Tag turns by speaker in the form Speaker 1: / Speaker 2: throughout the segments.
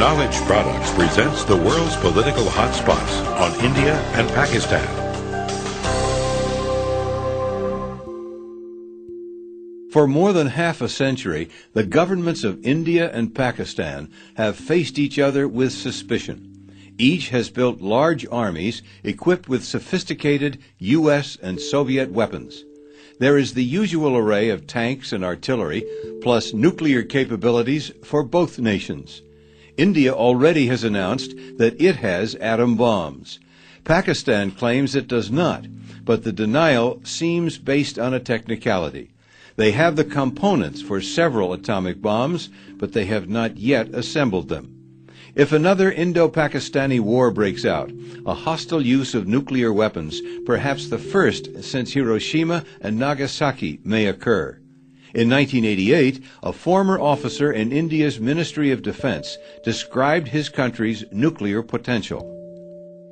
Speaker 1: Knowledge Products presents the world's political hotspots on India and Pakistan.
Speaker 2: For more than half a century, the governments of India and Pakistan have faced each other with suspicion. Each has built large armies equipped with sophisticated U.S. and Soviet weapons. There is the usual array of tanks and artillery, plus nuclear capabilities for both nations. India already has announced that it has atom bombs. Pakistan claims it does not, but the denial seems based on a technicality. They have the components for several atomic bombs, but they have not yet assembled them. If another Indo-Pakistani war breaks out, a hostile use of nuclear weapons, perhaps the first since Hiroshima and Nagasaki, may occur. In 1988, a former officer in India's Ministry of Defense described his country's nuclear potential.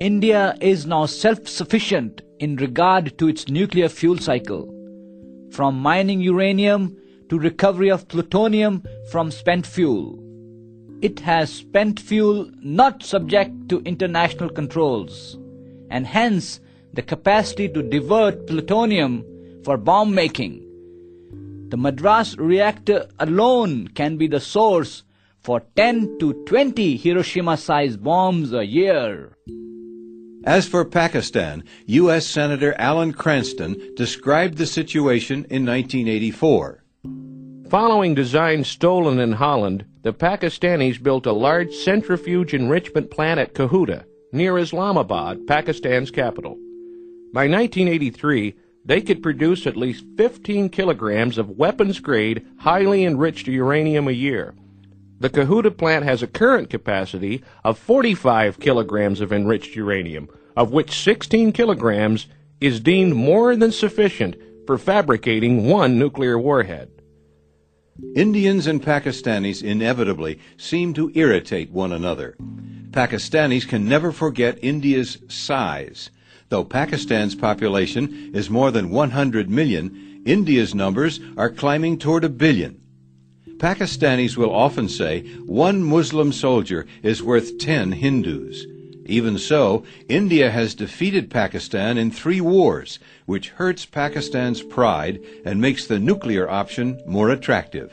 Speaker 3: India is now self-sufficient in regard to its nuclear fuel cycle. From mining uranium to recovery of plutonium from spent fuel it has spent fuel not subject to international controls, and hence the capacity to divert plutonium for bomb making. The Madras reactor alone can be the source for 10 to 20 Hiroshima sized bombs a year.
Speaker 2: As for Pakistan, U.S. Senator Alan Cranston described the situation in 1984.
Speaker 4: Following designs stolen in Holland, the Pakistanis built a large centrifuge enrichment plant at Kahuta, near Islamabad, Pakistan's capital. By 1983, they could produce at least 15 kilograms of weapons grade, highly enriched uranium a year. The Kahuta plant has a current capacity of 45 kilograms of enriched uranium, of which 16 kilograms is deemed more than sufficient for fabricating one nuclear warhead.
Speaker 2: Indians and Pakistanis inevitably seem to irritate one another. Pakistanis can never forget India's size. Though Pakistan's population is more than 100 million, India's numbers are climbing toward a billion. Pakistanis will often say one Muslim soldier is worth 10 Hindus. Even so, India has defeated Pakistan in three wars, which hurts Pakistan's pride and makes the nuclear option more attractive.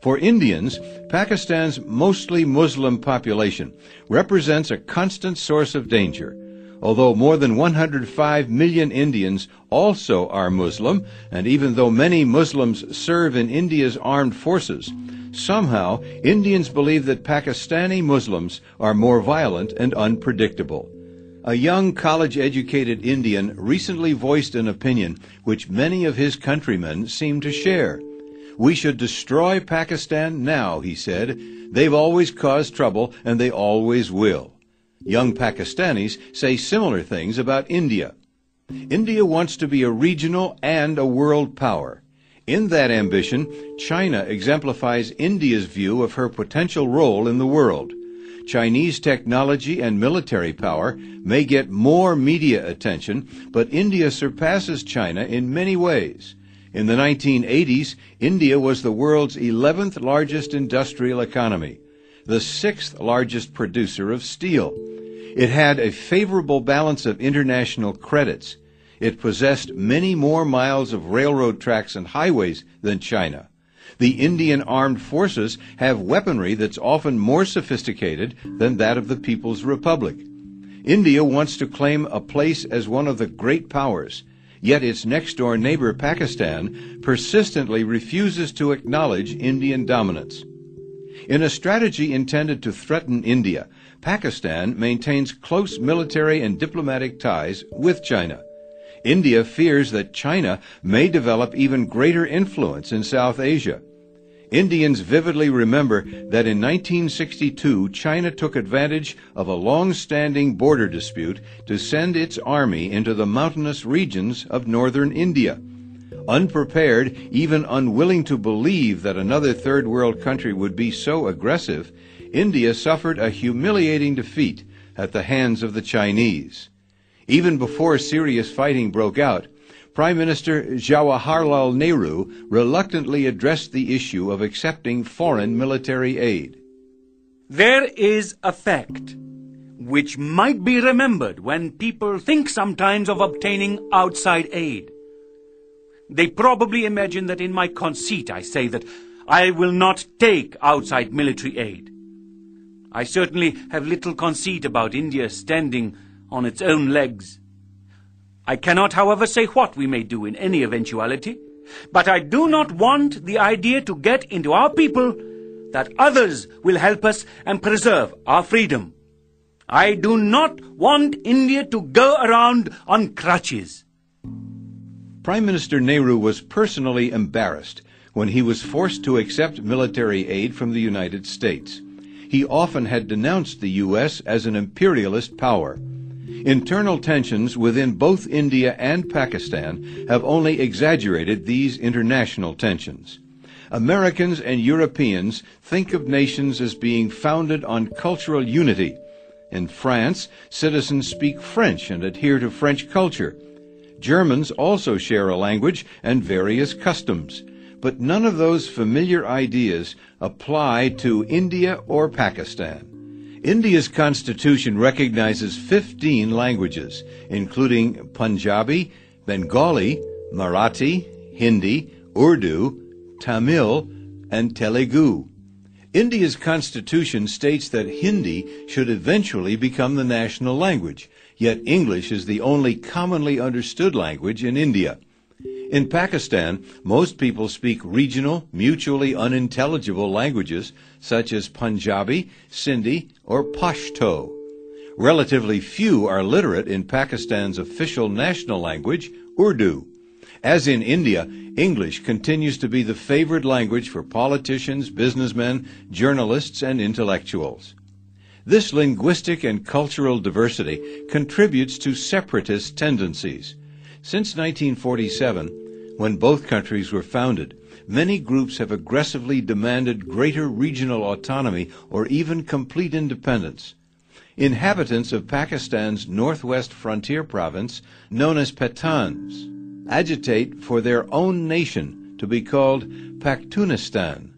Speaker 2: For Indians, Pakistan's mostly Muslim population represents a constant source of danger. Although more than 105 million Indians also are Muslim, and even though many Muslims serve in India's armed forces, Somehow, Indians believe that Pakistani Muslims are more violent and unpredictable. A young college educated Indian recently voiced an opinion which many of his countrymen seem to share. We should destroy Pakistan now, he said. They've always caused trouble and they always will. Young Pakistanis say similar things about India. India wants to be a regional and a world power. In that ambition, China exemplifies India's view of her potential role in the world. Chinese technology and military power may get more media attention, but India surpasses China in many ways. In the 1980s, India was the world's 11th largest industrial economy, the sixth largest producer of steel. It had a favorable balance of international credits. It possessed many more miles of railroad tracks and highways than China. The Indian armed forces have weaponry that's often more sophisticated than that of the People's Republic. India wants to claim a place as one of the great powers, yet its next door neighbor Pakistan persistently refuses to acknowledge Indian dominance. In a strategy intended to threaten India, Pakistan maintains close military and diplomatic ties with China. India fears that China may develop even greater influence in South Asia. Indians vividly remember that in 1962 China took advantage of a long-standing border dispute to send its army into the mountainous regions of northern India. Unprepared, even unwilling to believe that another third world country would be so aggressive, India suffered a humiliating defeat at the hands of the Chinese. Even before serious fighting broke out, Prime Minister Jawaharlal Nehru reluctantly addressed the issue of accepting foreign military aid.
Speaker 5: There is a fact which might be remembered when people think sometimes of obtaining outside aid. They probably imagine that in my conceit I say that I will not take outside military aid. I certainly have little conceit about India standing on its own legs. I cannot, however, say what we may do in any eventuality, but I do not want the idea to get into our people that others will help us and preserve our freedom. I do not want India to go around on crutches.
Speaker 2: Prime Minister Nehru was personally embarrassed when he was forced to accept military aid from the United States. He often had denounced the U.S. as an imperialist power. Internal tensions within both India and Pakistan have only exaggerated these international tensions. Americans and Europeans think of nations as being founded on cultural unity. In France, citizens speak French and adhere to French culture. Germans also share a language and various customs, but none of those familiar ideas apply to India or Pakistan. India's constitution recognizes 15 languages, including Punjabi, Bengali, Marathi, Hindi, Urdu, Tamil, and Telugu. India's constitution states that Hindi should eventually become the national language, yet English is the only commonly understood language in India. In Pakistan, most people speak regional, mutually unintelligible languages such as Punjabi, Sindhi, or Pashto. Relatively few are literate in Pakistan's official national language, Urdu. As in India, English continues to be the favored language for politicians, businessmen, journalists, and intellectuals. This linguistic and cultural diversity contributes to separatist tendencies. Since 1947, when both countries were founded, many groups have aggressively demanded greater regional autonomy or even complete independence. Inhabitants of Pakistan's northwest frontier province, known as Pathans, agitate for their own nation to be called Pakhtunistan.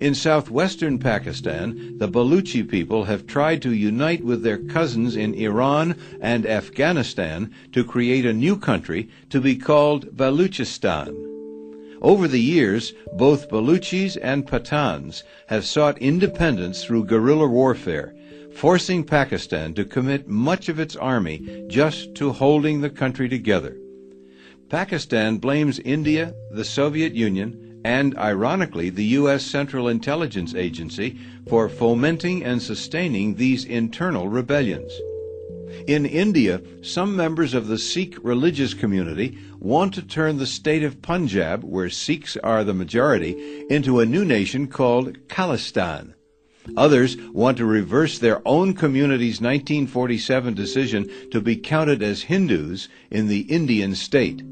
Speaker 2: In southwestern Pakistan, the Baluchi people have tried to unite with their cousins in Iran and Afghanistan to create a new country to be called Baluchistan. Over the years, both Baluchis and Pathans have sought independence through guerrilla warfare, forcing Pakistan to commit much of its army just to holding the country together. Pakistan blames India, the Soviet Union, and ironically the U.S. Central Intelligence Agency for fomenting and sustaining these internal rebellions. In India, some members of the Sikh religious community want to turn the state of Punjab, where Sikhs are the majority, into a new nation called Khalistan. Others want to reverse their own community's 1947 decision to be counted as Hindus in the Indian state.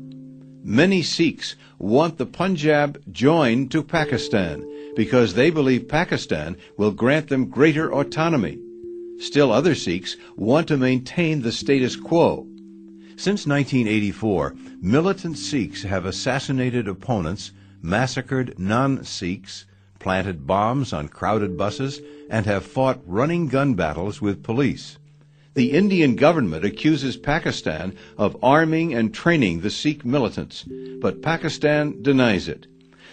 Speaker 2: Many Sikhs want the Punjab joined to Pakistan because they believe Pakistan will grant them greater autonomy. Still other Sikhs want to maintain the status quo. Since 1984, militant Sikhs have assassinated opponents, massacred non-Sikhs, planted bombs on crowded buses, and have fought running gun battles with police. The Indian government accuses Pakistan of arming and training the Sikh militants, but Pakistan denies it.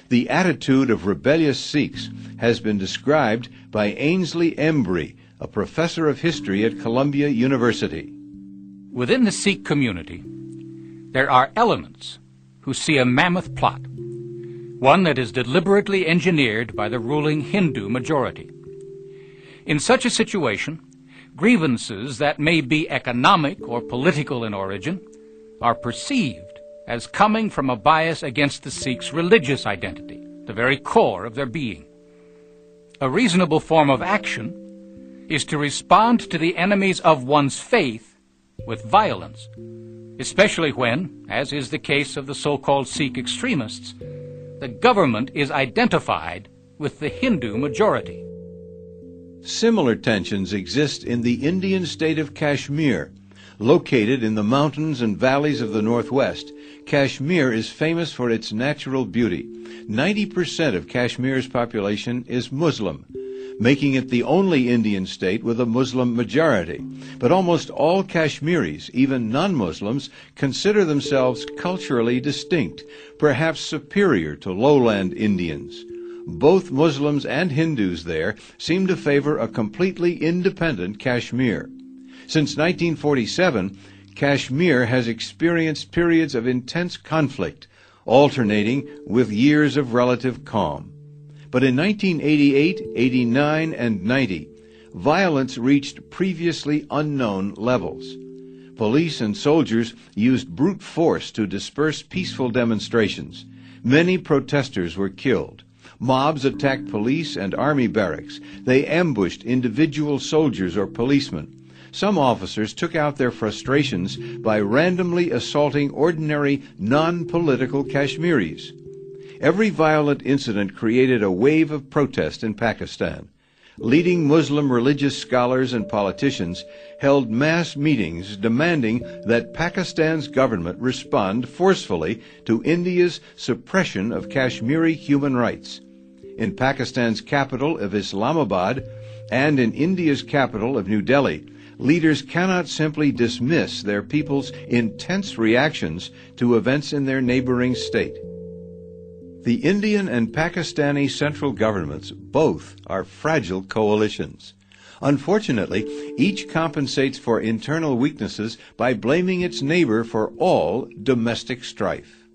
Speaker 2: The attitude of rebellious Sikhs has been described by Ainslie Embree, a professor of history at Columbia University.
Speaker 6: Within the Sikh community, there are elements who see a mammoth plot, one that is deliberately engineered by the ruling Hindu majority. In such a situation, grievances that may be economic or political in origin are perceived as coming from a bias against the Sikhs' religious identity, the very core of their being. A reasonable form of action is to respond to the enemies of one's faith with violence, especially when, as is the case of the so-called Sikh extremists, the government is identified with the Hindu majority.
Speaker 2: Similar tensions exist in the Indian state of Kashmir. Located in the mountains and valleys of the northwest, Kashmir is famous for its natural beauty. 90% of Kashmir's population is Muslim. making it the only Indian state with a Muslim majority. But almost all Kashmiris, even non-Muslims, consider themselves culturally distinct, perhaps superior to lowland Indians. Both Muslims and Hindus there seem to favor a completely independent Kashmir. Since 1947, Kashmir has experienced periods of intense conflict, alternating with years of relative calm. But in 1988, 89, and 90, violence reached previously unknown levels. Police and soldiers used brute force to disperse peaceful demonstrations. Many protesters were killed. Mobs attacked police and army barracks. They ambushed individual soldiers or policemen. Some officers took out their frustrations by randomly assaulting ordinary, non-political Kashmiris. Every violent incident created a wave of protest in Pakistan. Leading Muslim religious scholars and politicians held mass meetings demanding that Pakistan's government respond forcefully to India's suppression of Kashmiri human rights. In Pakistan's capital of Islamabad and in India's capital of New Delhi, leaders cannot simply dismiss their people's intense reactions to events in their neighboring state. The Indian and Pakistani central governments both are fragile coalitions. Unfortunately, each compensates for internal weaknesses by blaming its neighbor for all domestic strife.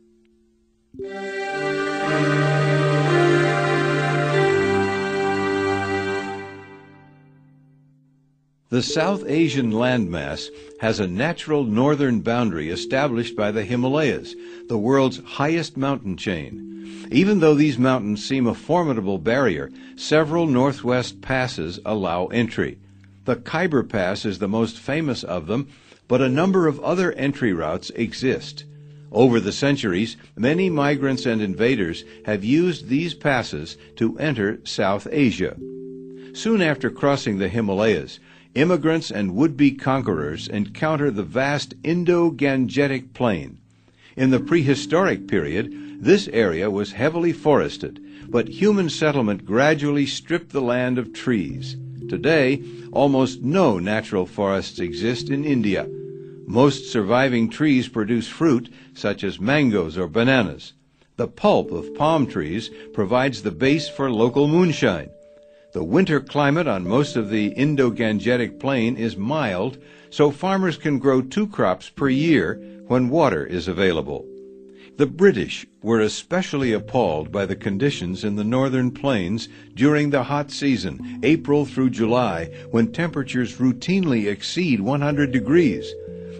Speaker 2: The South Asian landmass has a natural northern boundary established by the Himalayas, the world's highest mountain chain. Even though these mountains seem a formidable barrier, several northwest passes allow entry. The Khyber Pass is the most famous of them, but a number of other entry routes exist. Over the centuries, many migrants and invaders have used these passes to enter South Asia. Soon after crossing the Himalayas, immigrants and would-be conquerors encounter the vast Indo-Gangetic Plain. In the prehistoric period, this area was heavily forested, but human settlement gradually stripped the land of trees. Today, almost no natural forests exist in India. Most surviving trees produce fruit, such as mangoes or bananas. The pulp of palm trees provides the base for local moonshine. The winter climate on most of the Indo-Gangetic Plain is mild, so farmers can grow two crops per year when water is available. The British were especially appalled by the conditions in the northern plains during the hot season, April through July, when temperatures routinely exceed 100 degrees.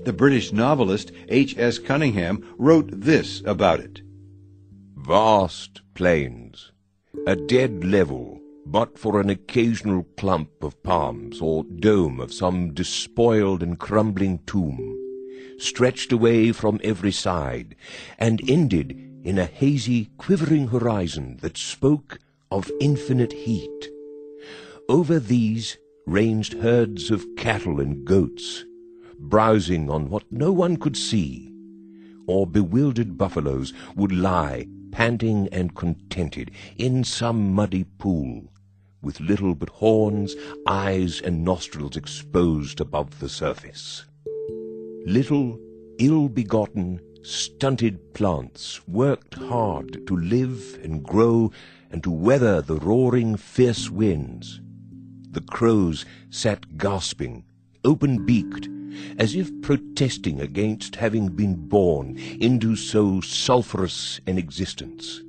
Speaker 2: The British novelist H.S. Cunningham wrote this about it.
Speaker 7: Vast plains, a dead level but for an occasional clump of palms or dome of some despoiled and crumbling tomb, stretched away from every side, and ended in a hazy, quivering horizon that spoke of infinite heat. Over these ranged herds of cattle and goats, browsing on what no one could see, or bewildered buffaloes would lie panting and contented, in some muddy pool, with little but horns, eyes, and nostrils exposed above the surface. Little, ill-begotten, stunted plants worked hard to live and grow and to weather the roaring, fierce winds. The crows sat gasping, open-beaked, as if protesting against having been born into so sulphurous an existence.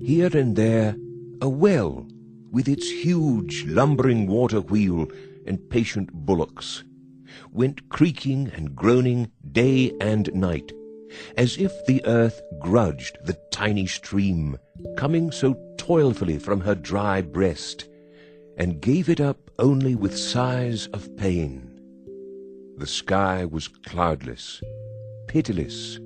Speaker 7: Here and there, a well with its huge lumbering water wheel and patient bullocks, went creaking and groaning day and night, as if the earth grudged the tiny stream coming so toilfully from her dry breast, and gave it up only with sighs of pain. The sky was cloudless, pitiless,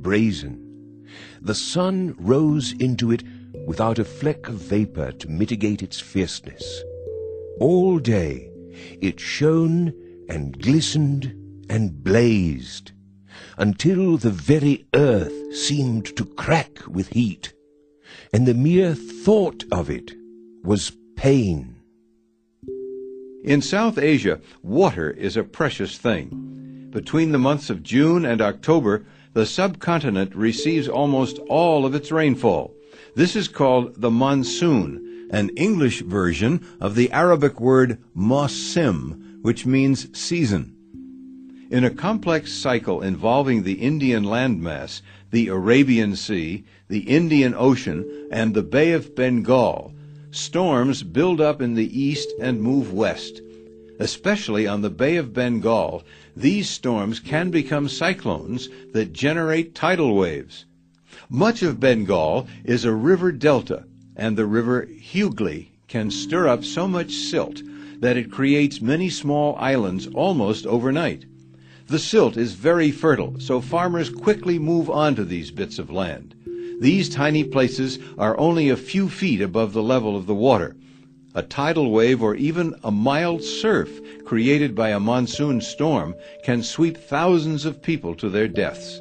Speaker 7: brazen. The sun rose into it without a fleck of vapor to mitigate its fierceness. All day it shone and glistened and blazed, until the very earth seemed to crack with heat, and the mere thought of it was pain.
Speaker 2: In South Asia, water is a precious thing. Between the months of June and October, the subcontinent receives almost all of its rainfall. This is called the monsoon, an English version of the Arabic word mausim, which means season. In a complex cycle involving the Indian landmass, the Arabian Sea, the Indian Ocean, and the Bay of Bengal, storms build up in the east and move west. Especially on the Bay of Bengal, these storms can become cyclones that generate tidal waves. Much of Bengal is a river delta, and the river Hugli can stir up so much silt that it creates many small islands almost overnight. The silt is very fertile, so farmers quickly move on to these bits of land. These tiny places are only a few feet above the level of the water. A tidal wave or even a mild surf created by a monsoon storm can sweep thousands of people to their deaths.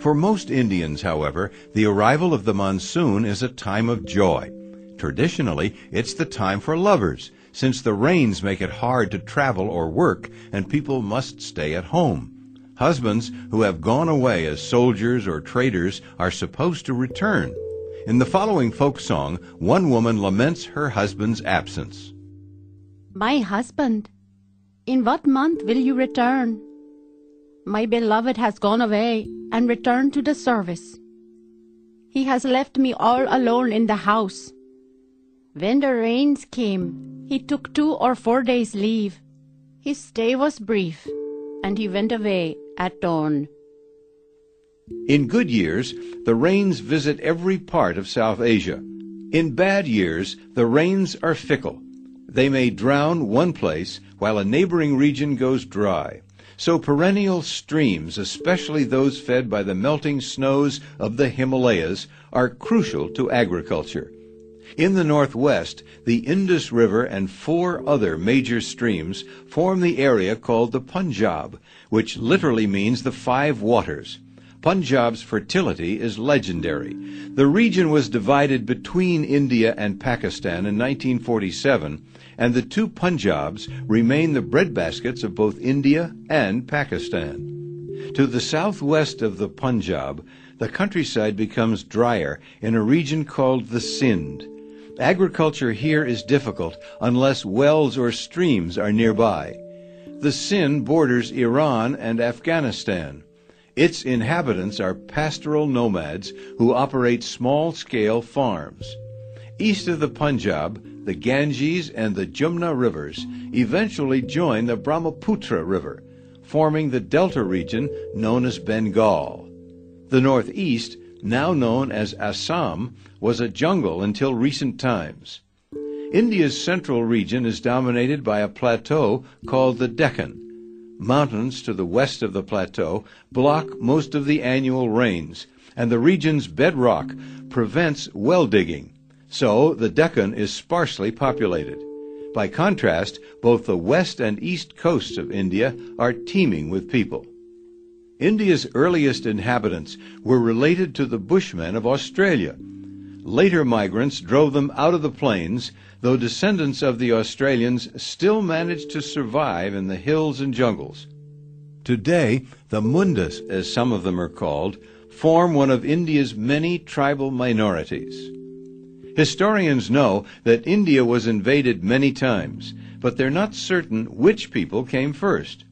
Speaker 2: For most Indians, however, the arrival of the monsoon is a time of joy. Traditionally, it's the time for lovers, since the rains make it hard to travel or work and people must stay at home. Husbands who have gone away as soldiers or traders are supposed to return. In the following folk song, one woman laments her husband's absence.
Speaker 8: My husband, in what month will you return? My beloved has gone away and returned to the service. He has left me all alone in the house. When the rains came, he took two or four days' leave. His stay was brief, and he went away at dawn.
Speaker 2: In good years, the rains visit every part of South Asia. In bad years, the rains are fickle. They may drown one place while a neighboring region goes dry. So perennial streams, especially those fed by the melting snows of the Himalayas, are crucial to agriculture. In the northwest, the Indus River and four other major streams form the area called the Punjab, which literally means the five waters. Punjab's fertility is legendary. The region was divided between India and Pakistan in 1947, and the two Punjabs remain the breadbaskets of both India and Pakistan. To the southwest of the Punjab, the countryside becomes drier in a region called the Sindh. Agriculture here is difficult unless wells or streams are nearby. The Sindh borders Iran and Afghanistan. Its inhabitants are pastoral nomads who operate small scale farms. East of the Punjab, the Ganges and the Jumna rivers eventually join the Brahmaputra River, forming the delta region known as Bengal. The northeast, now known as Assam, was a jungle until recent times. India's central region is dominated by a plateau called the Deccan. Mountains to the west of the plateau block most of the annual rains, and the region's bedrock prevents well digging. So the Deccan is sparsely populated. By contrast, both the west and east coasts of India are teeming with people. India's earliest inhabitants were related to the Bushmen of Australia. Later migrants drove them out of the plains, though descendants of the Australians still managed to survive in the hills and jungles. Today, the Mundas, as some of them are called, form one of India's many tribal minorities. Historians know that India was invaded many times, but they're not certain which people came first.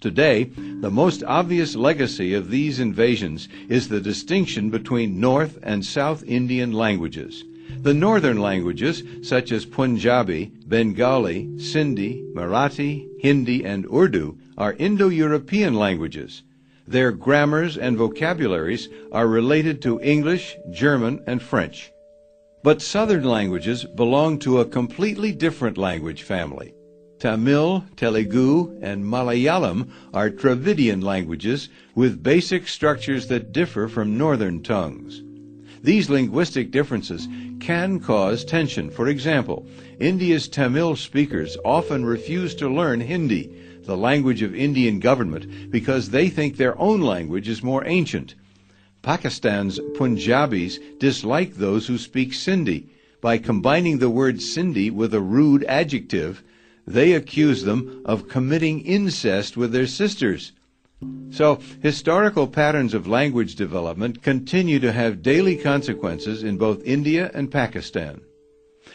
Speaker 2: Today, the most obvious legacy of these invasions is the distinction between North and South Indian languages. The northern languages, such as Punjabi, Bengali, Sindhi, Marathi, Hindi, and Urdu, are Indo European languages. Their grammars and vocabularies are related to English, German, and French. But southern languages belong to a completely different language family. Tamil, Telugu, and Malayalam are Dravidian languages with basic structures that differ from northern tongues. These linguistic differences can cause tension. For example, India's Tamil speakers often refuse to learn Hindi, the language of Indian government, because they think their own language is more ancient. Pakistan's Punjabis dislike those who speak Sindhi. By combining the word Sindhi with a rude adjective, they accuse them of committing incest with their sisters. So, historical patterns of language development continue to have daily consequences in both India and Pakistan.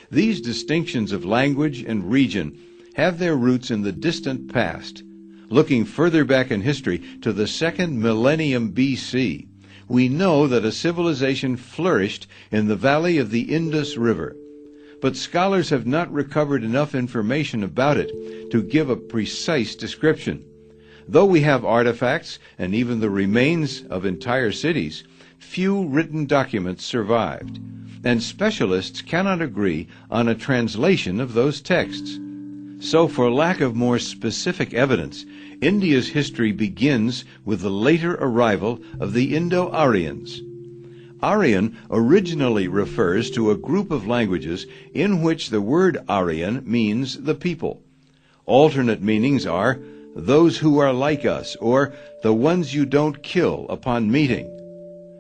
Speaker 2: These distinctions of language and region have their roots in the distant past. Looking further back in history to the second millennium BC, we know that a civilization flourished in the valley of the Indus River. But scholars have not recovered enough information about it to give a precise description. Though we have artifacts and even the remains of entire cities, few written documents survived, and specialists cannot agree on a translation of those texts. So, for lack of more specific evidence, India's history begins with the later arrival of the Indo Aryans. Aryan originally refers to a group of languages in which the word Aryan means the people. Alternate meanings are those who are like us, or the ones you don't kill upon meeting.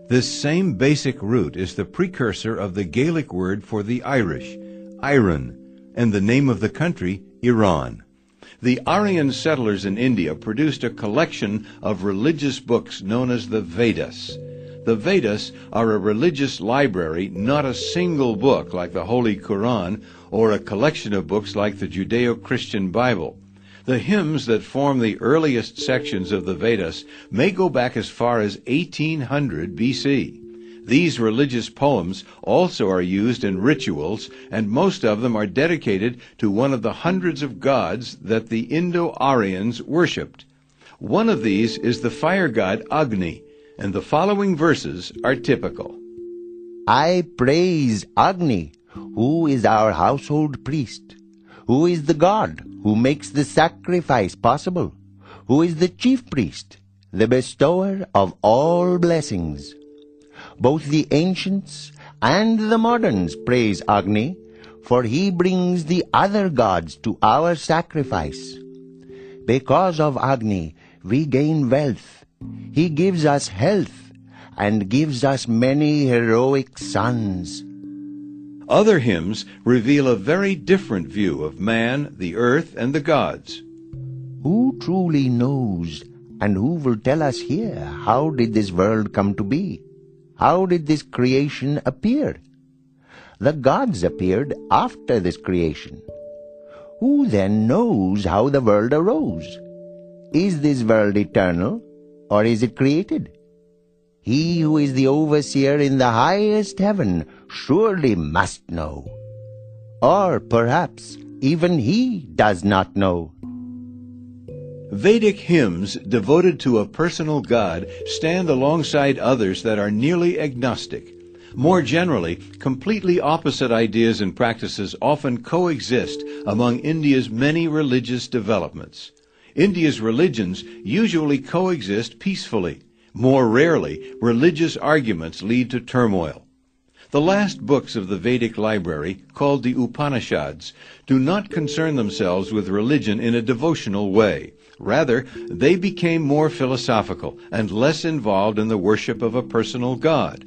Speaker 2: This same basic root is the precursor of the Gaelic word for the Irish, Iran, and the name of the country, Iran. The Aryan settlers in India produced a collection of religious books known as the Vedas. The Vedas are a religious library, not a single book like the Holy Quran or a collection of books like the Judeo Christian Bible. The hymns that form the earliest sections of the Vedas may go back as far as 1800 BC. These religious poems also are used in rituals, and most of them are dedicated to one of the hundreds of gods that the Indo Aryans worshipped. One of these is the fire god Agni, and the following verses are typical.
Speaker 9: I praise Agni, who is our household priest, who is the God who makes the sacrifice possible, who is the chief priest, the bestower of all blessings. Both the ancients and the moderns praise Agni, for he brings the other gods to our sacrifice. Because of Agni, we gain wealth. He gives us health and gives us many heroic sons.
Speaker 2: Other hymns reveal a very different view of man, the earth, and the gods.
Speaker 9: Who truly knows, and who will tell us here how did this world come to be? How did this creation appear? The gods appeared after this creation. Who then knows how the world arose? Is this world eternal, or is it created? He who is the overseer in the highest heaven surely must know. Or perhaps even he does not know.
Speaker 2: Vedic hymns devoted to a personal god stand alongside others that are nearly agnostic. More generally, completely opposite ideas and practices often coexist among India's many religious developments. India's religions usually coexist peacefully. More rarely, religious arguments lead to turmoil. The last books of the Vedic library, called the Upanishads, do not concern themselves with religion in a devotional way. Rather, they became more philosophical and less involved in the worship of a personal God.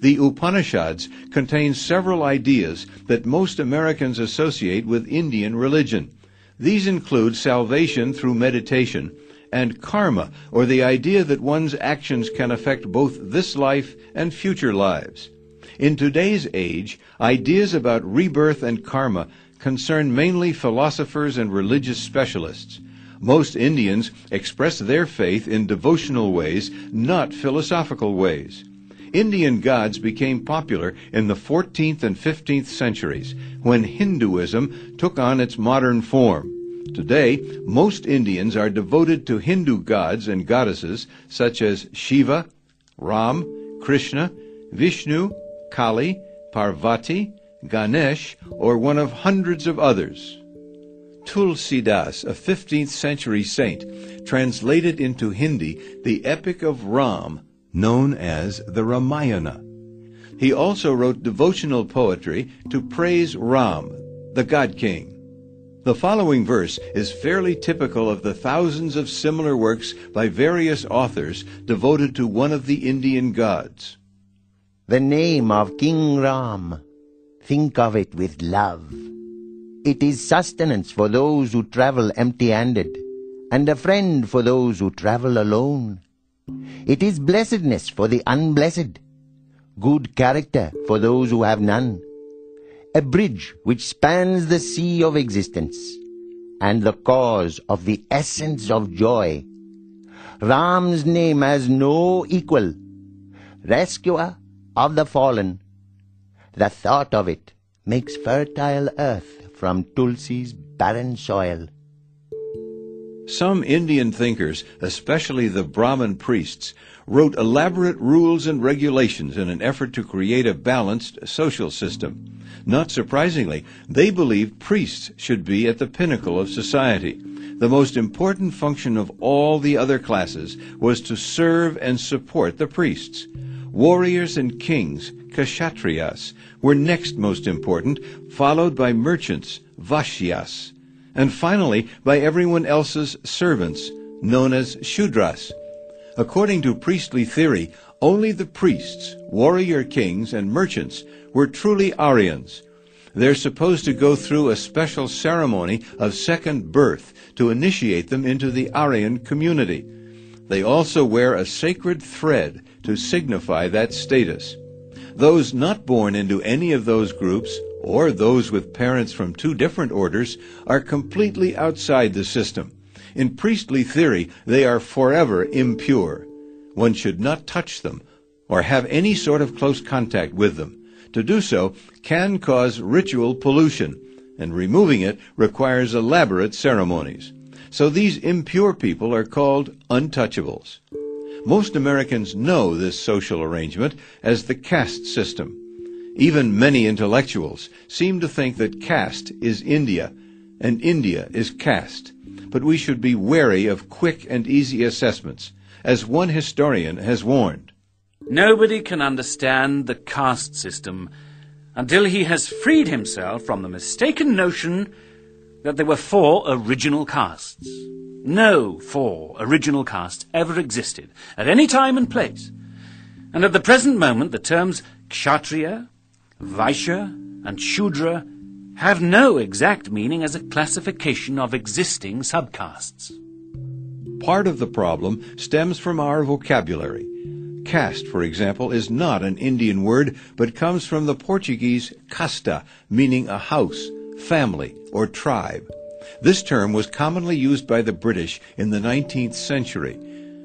Speaker 2: The Upanishads contain several ideas that most Americans associate with Indian religion. These include salvation through meditation and karma, or the idea that one's actions can affect both this life and future lives. In today's age, ideas about rebirth and karma concern mainly philosophers and religious specialists. Most Indians express their faith in devotional ways, not philosophical ways. Indian gods became popular in the 14th and 15th centuries when Hinduism took on its modern form. Today, most Indians are devoted to Hindu gods and goddesses such as Shiva, Ram, Krishna, Vishnu, Kali, Parvati, Ganesh, or one of hundreds of others. Tulsidas, a 15th century saint, translated into Hindi the epic of Ram, known as the Ramayana. He also wrote devotional poetry to praise Ram, the God King. The following verse is fairly typical of the thousands of similar works by various authors devoted to one of the Indian gods.
Speaker 9: The name of King Ram, think of it with love. It is sustenance for those who travel empty-handed, and a friend for those who travel alone. It is blessedness for the unblessed, good character for those who have none, a bridge which spans the sea of existence, and the cause of the essence of joy. Ram's name has no equal, rescuer of the fallen. The thought of it makes fertile earth from Tulsi's barren soil.
Speaker 2: Some Indian thinkers, especially the Brahmin priests, wrote elaborate rules and regulations in an effort to create a balanced social system. Not surprisingly, they believed priests should be at the pinnacle of society. The most important function of all the other classes was to serve and support the priests. Warriors and kings, kshatriyas, were next most important, followed by merchants, vaishyas and finally by everyone else's servants, known as Shudras. According to priestly theory, only the priests, warrior kings, and merchants were truly Aryans. They're supposed to go through a special ceremony of second birth to initiate them into the Aryan community. They also wear a sacred thread to signify that status. Those not born into any of those groups or those with parents from two different orders, are completely outside the system. In priestly theory, they are forever impure. One should not touch them or have any sort of close contact with them. To do so can cause ritual pollution, and removing it requires elaborate ceremonies. So these impure people are called untouchables. Most Americans know this social arrangement as the caste system. Even many intellectuals seem to think that caste is India and India is caste. But we should be wary of quick and easy assessments, as one historian has warned.
Speaker 5: Nobody can understand the caste system until he has freed himself from the mistaken notion that there were four original castes. No four original castes ever existed at any time and place. And at the present moment, the terms Kshatriya, Vaishya and Shudra have no exact meaning as a classification of existing subcastes.
Speaker 2: Part of the problem stems from our vocabulary. Caste, for example, is not an Indian word, but comes from the Portuguese casta, meaning a house, family, or tribe. This term was commonly used by the British in the 19th century.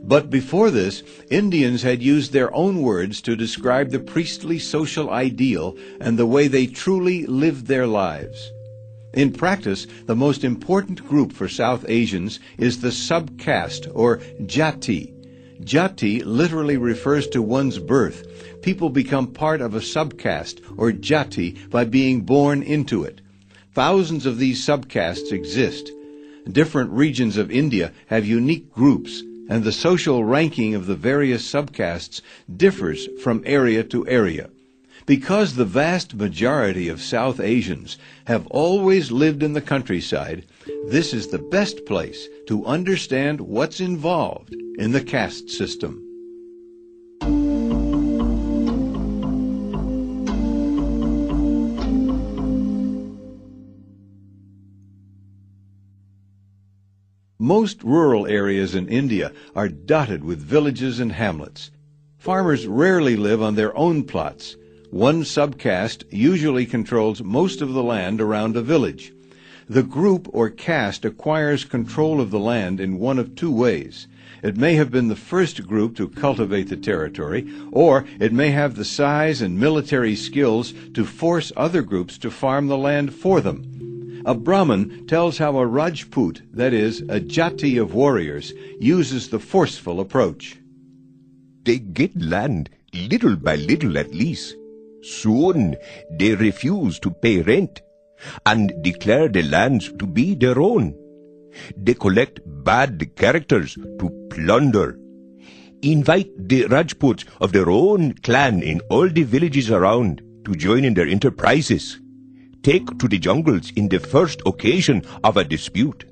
Speaker 2: But before this, Indians had used their own words to describe the priestly social ideal and the way they truly lived their lives. In practice, the most important group for South Asians is the subcaste or jati. Jati literally refers to one's birth. People become part of a subcaste or jati by being born into it. Thousands of these subcastes exist. Different regions of India have unique groups and the social ranking of the various subcastes differs from area to area. Because the vast majority of South Asians have always lived in the countryside, this is the best place to understand what's involved in the caste system. Most rural areas in India are dotted with villages and hamlets. Farmers rarely live on their own plots. One subcaste usually controls most of the land around a village. The group or caste acquires control of the land in one of two ways. It may have been the first group to cultivate the territory, or it may have the size and military skills to force other groups to farm the land for them. A Brahmin tells how a Rajput, that is, a jati of warriors, uses the forceful approach.
Speaker 7: They get land little by little at least. Soon they refuse to pay rent and declare the lands to be their own. They collect bad characters to plunder. Invite the Rajputs of their own clan in all the villages around to join in their enterprises take to the jungles in the first occasion of a dispute.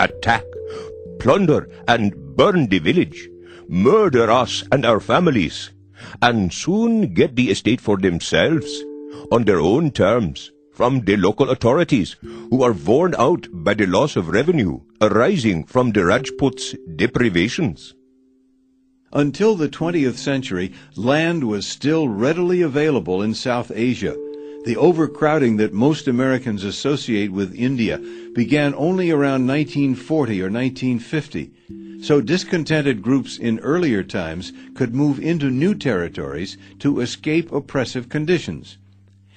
Speaker 7: Attack, plunder, and burn the village, murder us and our families, and soon get the estate for themselves, on their own terms, from the local authorities, who are worn out by the loss of revenue arising from the Rajputs' deprivations.
Speaker 2: Until the 20th century, land was still readily available in South Asia. The overcrowding that most Americans associate with India began only around 1940 or 1950. So discontented groups in earlier times could move into new territories to escape oppressive conditions.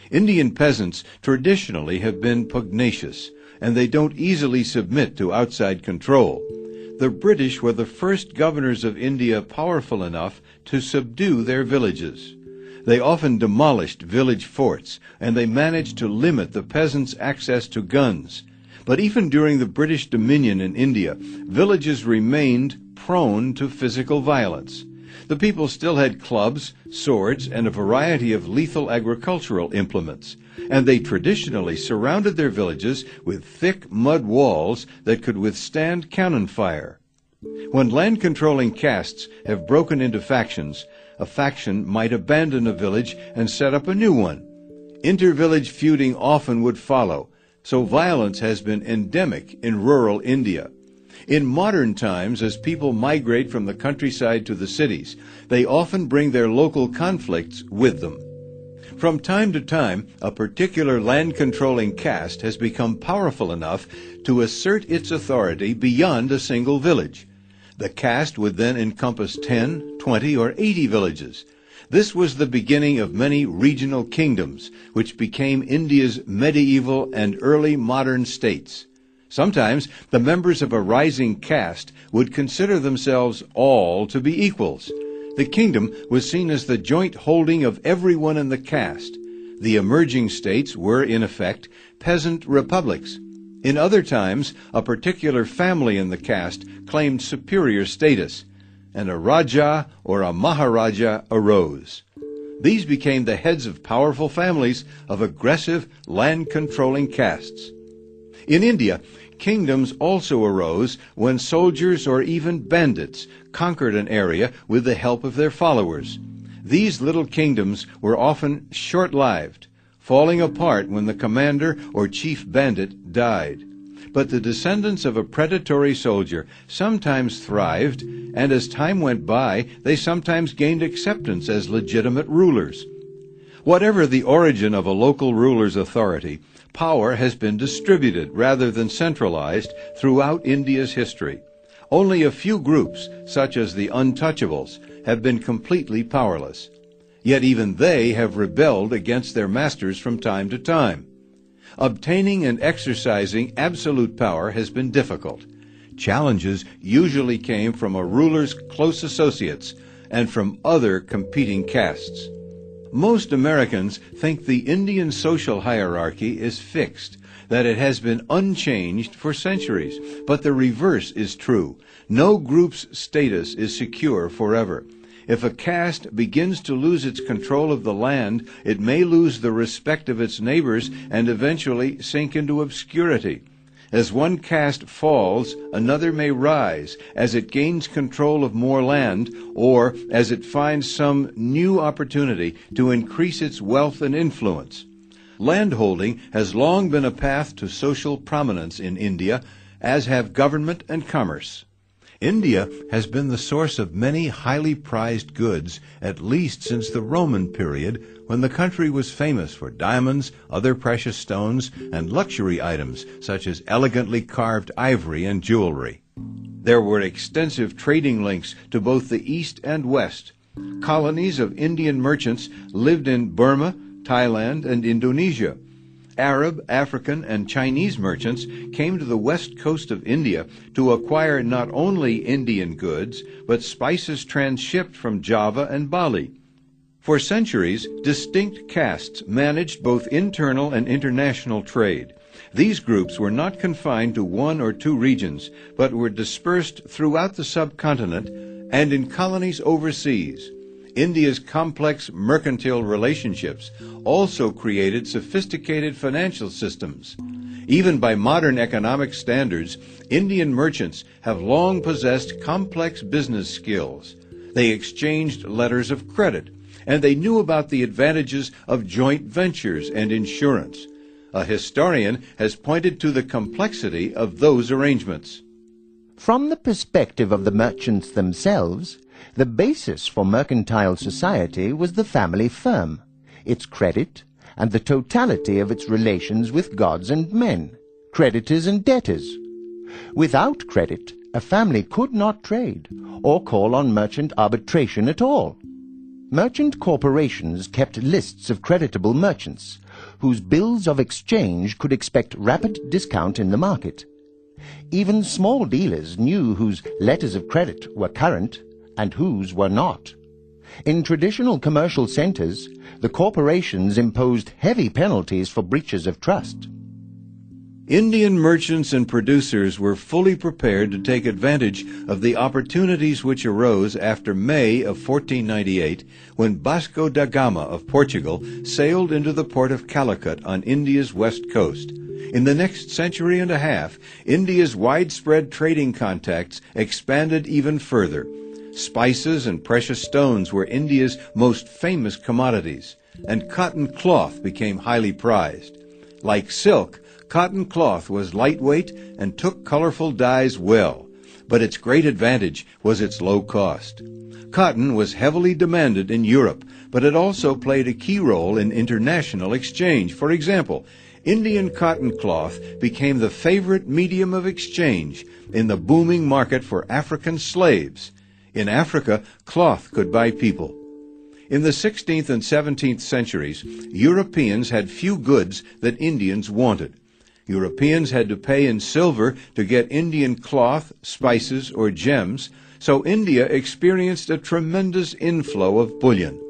Speaker 2: Indian peasants traditionally have been pugnacious, and they don't easily submit to outside control. The British were the first governors of India powerful enough to subdue their villages. They often demolished village forts, and they managed to limit the peasants' access to guns. But even during the British dominion in India, villages remained prone to physical violence. The people still had clubs, swords, and a variety of lethal agricultural implements, and they traditionally surrounded their villages with thick mud walls that could withstand cannon fire. When land controlling castes have broken into factions, a faction might abandon a village and set up a new one. Inter-village feuding often would follow, so violence has been endemic in rural India. In modern times, as people migrate from the countryside to the cities, they often bring their local conflicts with them. From time to time, a particular land controlling caste has become powerful enough to assert its authority beyond a single village. The caste would then encompass 10, 20, or 80 villages. This was the beginning of many regional kingdoms, which became India's medieval and early modern states. Sometimes the members of a rising caste would consider themselves all to be equals. The kingdom was seen as the joint holding of everyone in the caste. The emerging states were, in effect, peasant republics. In other times, a particular family in the caste claimed superior status, and a Raja or a Maharaja arose. These became the heads of powerful families of aggressive, land controlling castes. In India, kingdoms also arose when soldiers or even bandits conquered an area with the help of their followers. These little kingdoms were often short lived, falling apart when the commander or chief bandit died. But the descendants of a predatory soldier sometimes thrived, and as time went by, they sometimes gained acceptance as legitimate rulers. Whatever the origin of a local ruler's authority, power has been distributed rather than centralized throughout India's history. Only a few groups, such as the untouchables, have been completely powerless. Yet even they have rebelled against their masters from time to time. Obtaining and exercising absolute power has been difficult. Challenges usually came from a ruler's close associates and from other competing castes. Most Americans think the Indian social hierarchy is fixed, that it has been unchanged for centuries. But the reverse is true. No group's status is secure forever. If a caste begins to lose its control of the land, it may lose the respect of its neighbors and eventually sink into obscurity. As one caste falls, another may rise as it gains control of more land or as it finds some new opportunity to increase its wealth and influence. Landholding has long been a path to social prominence in India, as have government and commerce. India has been the source of many highly prized goods at least since the Roman period when the country was famous for diamonds, other precious stones, and luxury items such as elegantly carved ivory and jewelry. There were extensive trading links to both the East and West. Colonies of Indian merchants lived in Burma, Thailand, and Indonesia. Arab, African, and Chinese merchants came to the west coast of India to acquire not only Indian goods, but spices transshipped from Java and Bali. For centuries, distinct castes managed both internal and international trade. These groups were not confined to one or two regions, but were dispersed throughout the subcontinent and in colonies overseas. India's complex mercantile relationships also created sophisticated financial systems. Even by modern economic standards, Indian merchants have long possessed complex business skills. They exchanged letters of credit, and they knew about the advantages of joint ventures and insurance. A historian has pointed to the complexity of those arrangements.
Speaker 9: From the perspective of the merchants themselves, the basis for mercantile society was the family firm, its credit, and the totality of its relations with gods and men, creditors and debtors. Without credit, a family could not trade, or call on merchant arbitration at all. Merchant corporations kept lists of creditable merchants, whose bills of exchange could expect rapid discount in the market. Even small dealers knew whose letters of credit were current and whose were not. In traditional commercial centers, the corporations imposed heavy penalties for breaches of trust.
Speaker 2: Indian merchants and producers were fully prepared to take advantage of the opportunities which arose after May of 1498 when Vasco da Gama of Portugal sailed into the port of Calicut on India's west coast. In the next century and a half, India's widespread trading contacts expanded even further. Spices and precious stones were India's most famous commodities, and cotton cloth became highly prized. Like silk, Cotton cloth was lightweight and took colorful dyes well, but its great advantage was its low cost. Cotton was heavily demanded in Europe, but it also played a key role in international exchange. For example, Indian cotton cloth became the favorite medium of exchange in the booming market for African slaves. In Africa, cloth could buy people. In the 16th and 17th centuries, Europeans had few goods that Indians wanted. Europeans had to pay in silver to get Indian cloth, spices, or gems, so India experienced a tremendous inflow of bullion.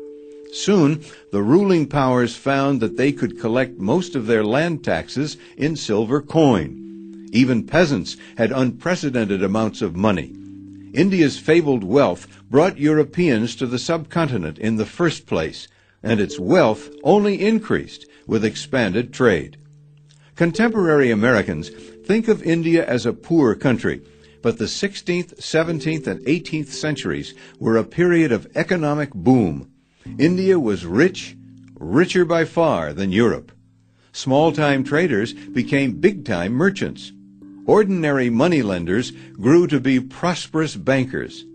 Speaker 2: Soon, the ruling powers found that they could collect most of their land taxes in silver coin. Even peasants had unprecedented amounts of money. India's fabled wealth brought Europeans to the subcontinent in the first place, and its wealth only increased with expanded trade. Contemporary Americans think of India as a poor country, but the 16th, 17th, and 18th centuries were a period of economic boom. India was rich, richer by far than Europe. Small time traders became big time merchants. Ordinary moneylenders grew to be prosperous bankers.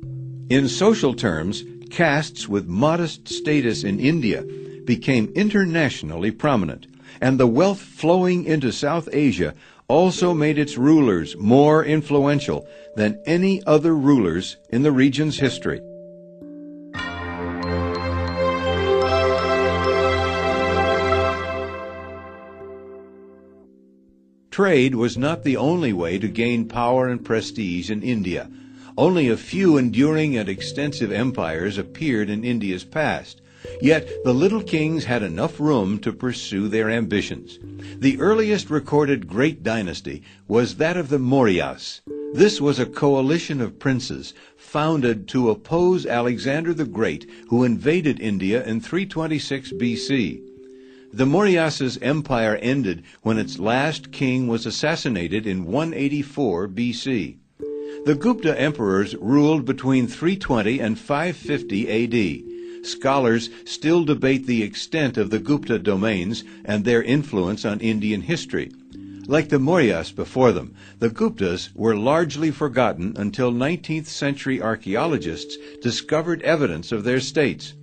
Speaker 2: In social terms, castes with modest status in India became internationally prominent and the wealth flowing into South Asia also made its rulers more influential than any other rulers in the region's history. Trade was not the only way to gain power and prestige in India. Only a few enduring and extensive empires appeared in India's past. Yet the little kings had enough room to pursue their ambitions. The earliest recorded great dynasty was that of the Mauryas. This was a coalition of princes founded to oppose Alexander the Great, who invaded India in 326 BC. The Mauryas' empire ended when its last king was assassinated in 184 BC. The Gupta emperors ruled between 320 and 550 AD scholars still debate the extent of the Gupta domains and their influence on Indian history. Like the Mauryas before them, the Guptas were largely forgotten until 19th century archaeologists discovered evidence of their states.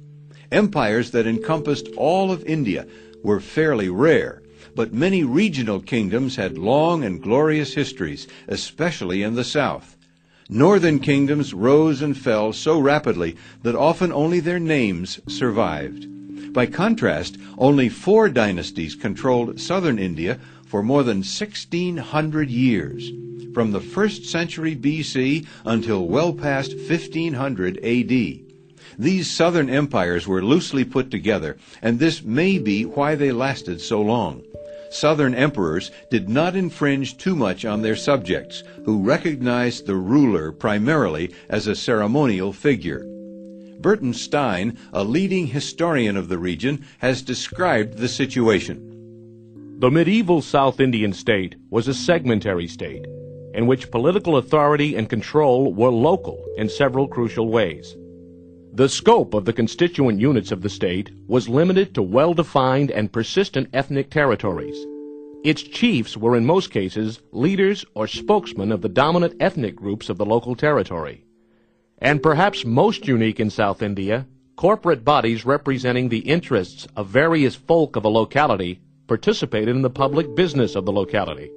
Speaker 2: Empires that encompassed all of India were fairly rare, but many regional kingdoms had long and glorious histories, especially in the south. Northern kingdoms rose and fell so rapidly that often only their names survived. By contrast, only four dynasties controlled southern India for more than 1600 years, from the 1st century BC until well past 1500 AD. These southern empires were loosely put together, and this may be why they lasted so long southern emperors did not infringe too much on their subjects, who recognized the ruler primarily as a ceremonial figure. Burton Stein, a leading historian of the region, has described the situation.
Speaker 4: The medieval South Indian state was a segmentary state in which political authority and control were local in several crucial ways. The scope of the constituent units of the state was limited to well defined and persistent ethnic territories. Its chiefs were in most cases leaders or spokesmen of the dominant ethnic groups of the local territory. And perhaps most unique in South India, corporate bodies representing the interests of various folk of a locality participated in the public business of the locality.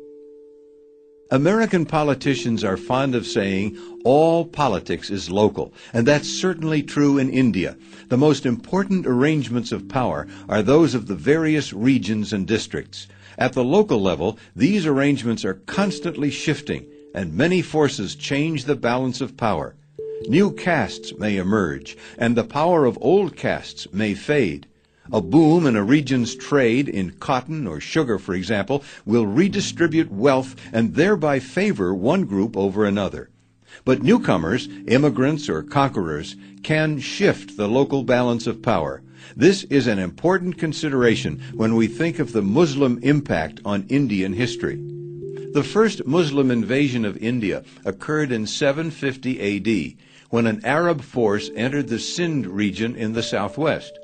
Speaker 2: American politicians are fond of saying all politics is local, and that's certainly true in India. The most important arrangements of power are those of the various regions and districts. At the local level, these arrangements are constantly shifting, and many forces change the balance of power. New castes may emerge, and the power of old castes may fade. A boom in a region's trade in cotton or sugar, for example, will redistribute wealth and thereby favor one group over another. But newcomers, immigrants, or conquerors can shift the local balance of power. This is an important consideration when we think of the Muslim impact on Indian history. The first Muslim invasion of India occurred in 750 AD when an Arab force entered the Sind region in the southwest.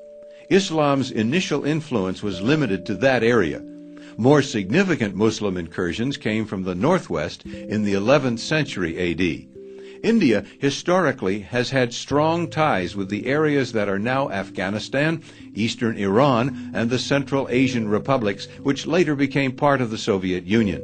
Speaker 2: Islam's initial influence was limited to that area. More significant Muslim incursions came from the northwest in the 11th century AD. India historically has had strong ties with the areas that are now Afghanistan, eastern Iran, and the Central Asian republics, which later became part of the Soviet Union.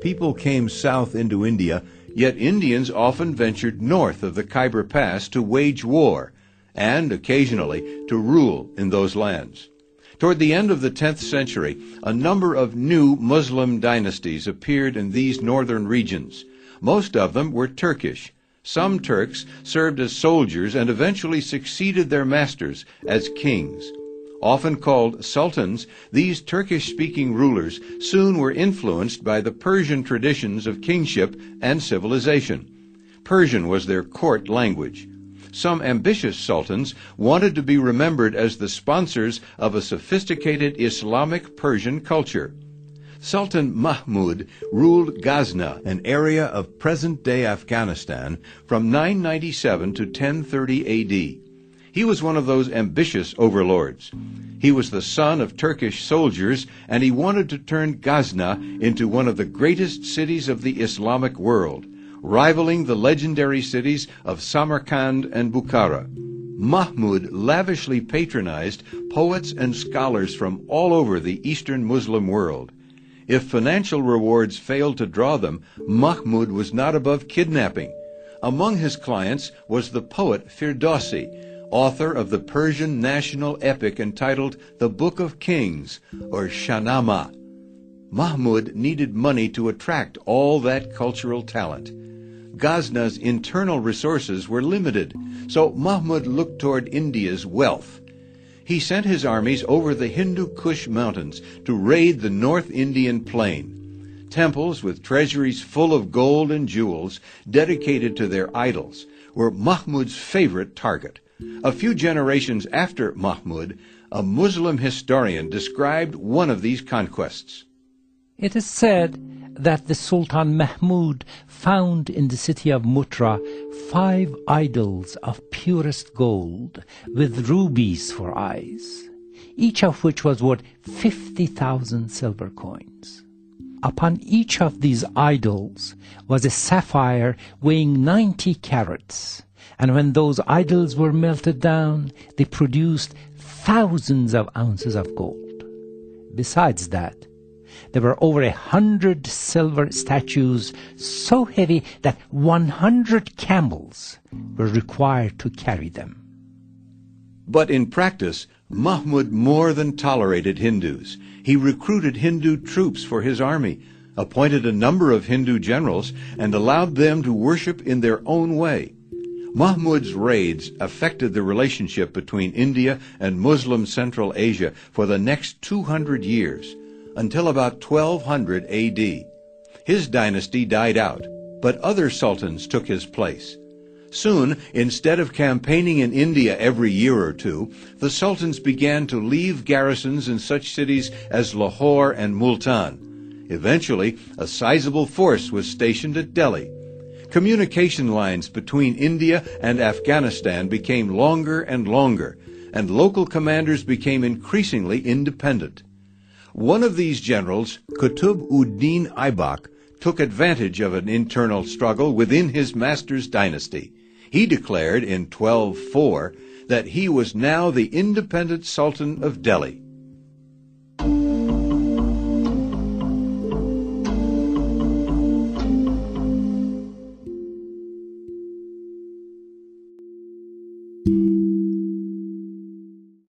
Speaker 2: People came south into India, yet Indians often ventured north of the Khyber Pass to wage war and occasionally to rule in those lands. Toward the end of the 10th century, a number of new Muslim dynasties appeared in these northern regions. Most of them were Turkish. Some Turks served as soldiers and eventually succeeded their masters as kings. Often called sultans, these Turkish speaking rulers soon were influenced by the Persian traditions of kingship and civilization. Persian was their court language some ambitious sultans wanted to be remembered as the sponsors of a sophisticated Islamic Persian culture. Sultan Mahmud ruled Ghazna, an area of present-day Afghanistan, from 997 to 1030 AD. He was one of those ambitious overlords. He was the son of Turkish soldiers, and he wanted to turn Ghazna into one of the greatest cities of the Islamic world rivaling the legendary cities of Samarkand and Bukhara. Mahmud lavishly patronized poets and scholars from all over the Eastern Muslim world. If financial rewards failed to draw them, Mahmud was not above kidnapping. Among his clients was the poet Firdausi, author of the Persian national epic entitled The Book of Kings, or Shahnameh. Mahmud needed money to attract all that cultural talent. Ghazna's internal resources were limited, so Mahmud looked toward India's wealth. He sent his armies over the Hindu Kush mountains to raid the North Indian plain. Temples with treasuries full of gold and jewels, dedicated to their idols, were Mahmud's favorite target. A few generations after Mahmud, a Muslim historian described one of these conquests.
Speaker 10: It is said that the Sultan Mahmud found in the city of Mutra five idols of purest gold with rubies for eyes, each of which was worth 50,000 silver coins. Upon each of these idols was a sapphire weighing 90 carats, and when those idols were melted down, they produced thousands of ounces of gold. Besides that, there were over a hundred silver statues so heavy that 100 camels were required to carry them.
Speaker 2: But in practice, Mahmud more than tolerated Hindus. He recruited Hindu troops for his army, appointed a number of Hindu generals, and allowed them to worship in their own way. Mahmud's raids affected the relationship between India and Muslim Central Asia for the next 200 years until about 1200 AD. His dynasty died out, but other sultans took his place. Soon, instead of campaigning in India every year or two, the sultans began to leave garrisons in such cities as Lahore and Multan. Eventually, a sizable force was stationed at Delhi. Communication lines between India and Afghanistan became longer and longer, and local commanders became increasingly independent. One of these generals, Qutb ud-Din Aibak, took advantage of an internal struggle within his master's dynasty. He declared in 1204 that he was now the independent Sultan of Delhi.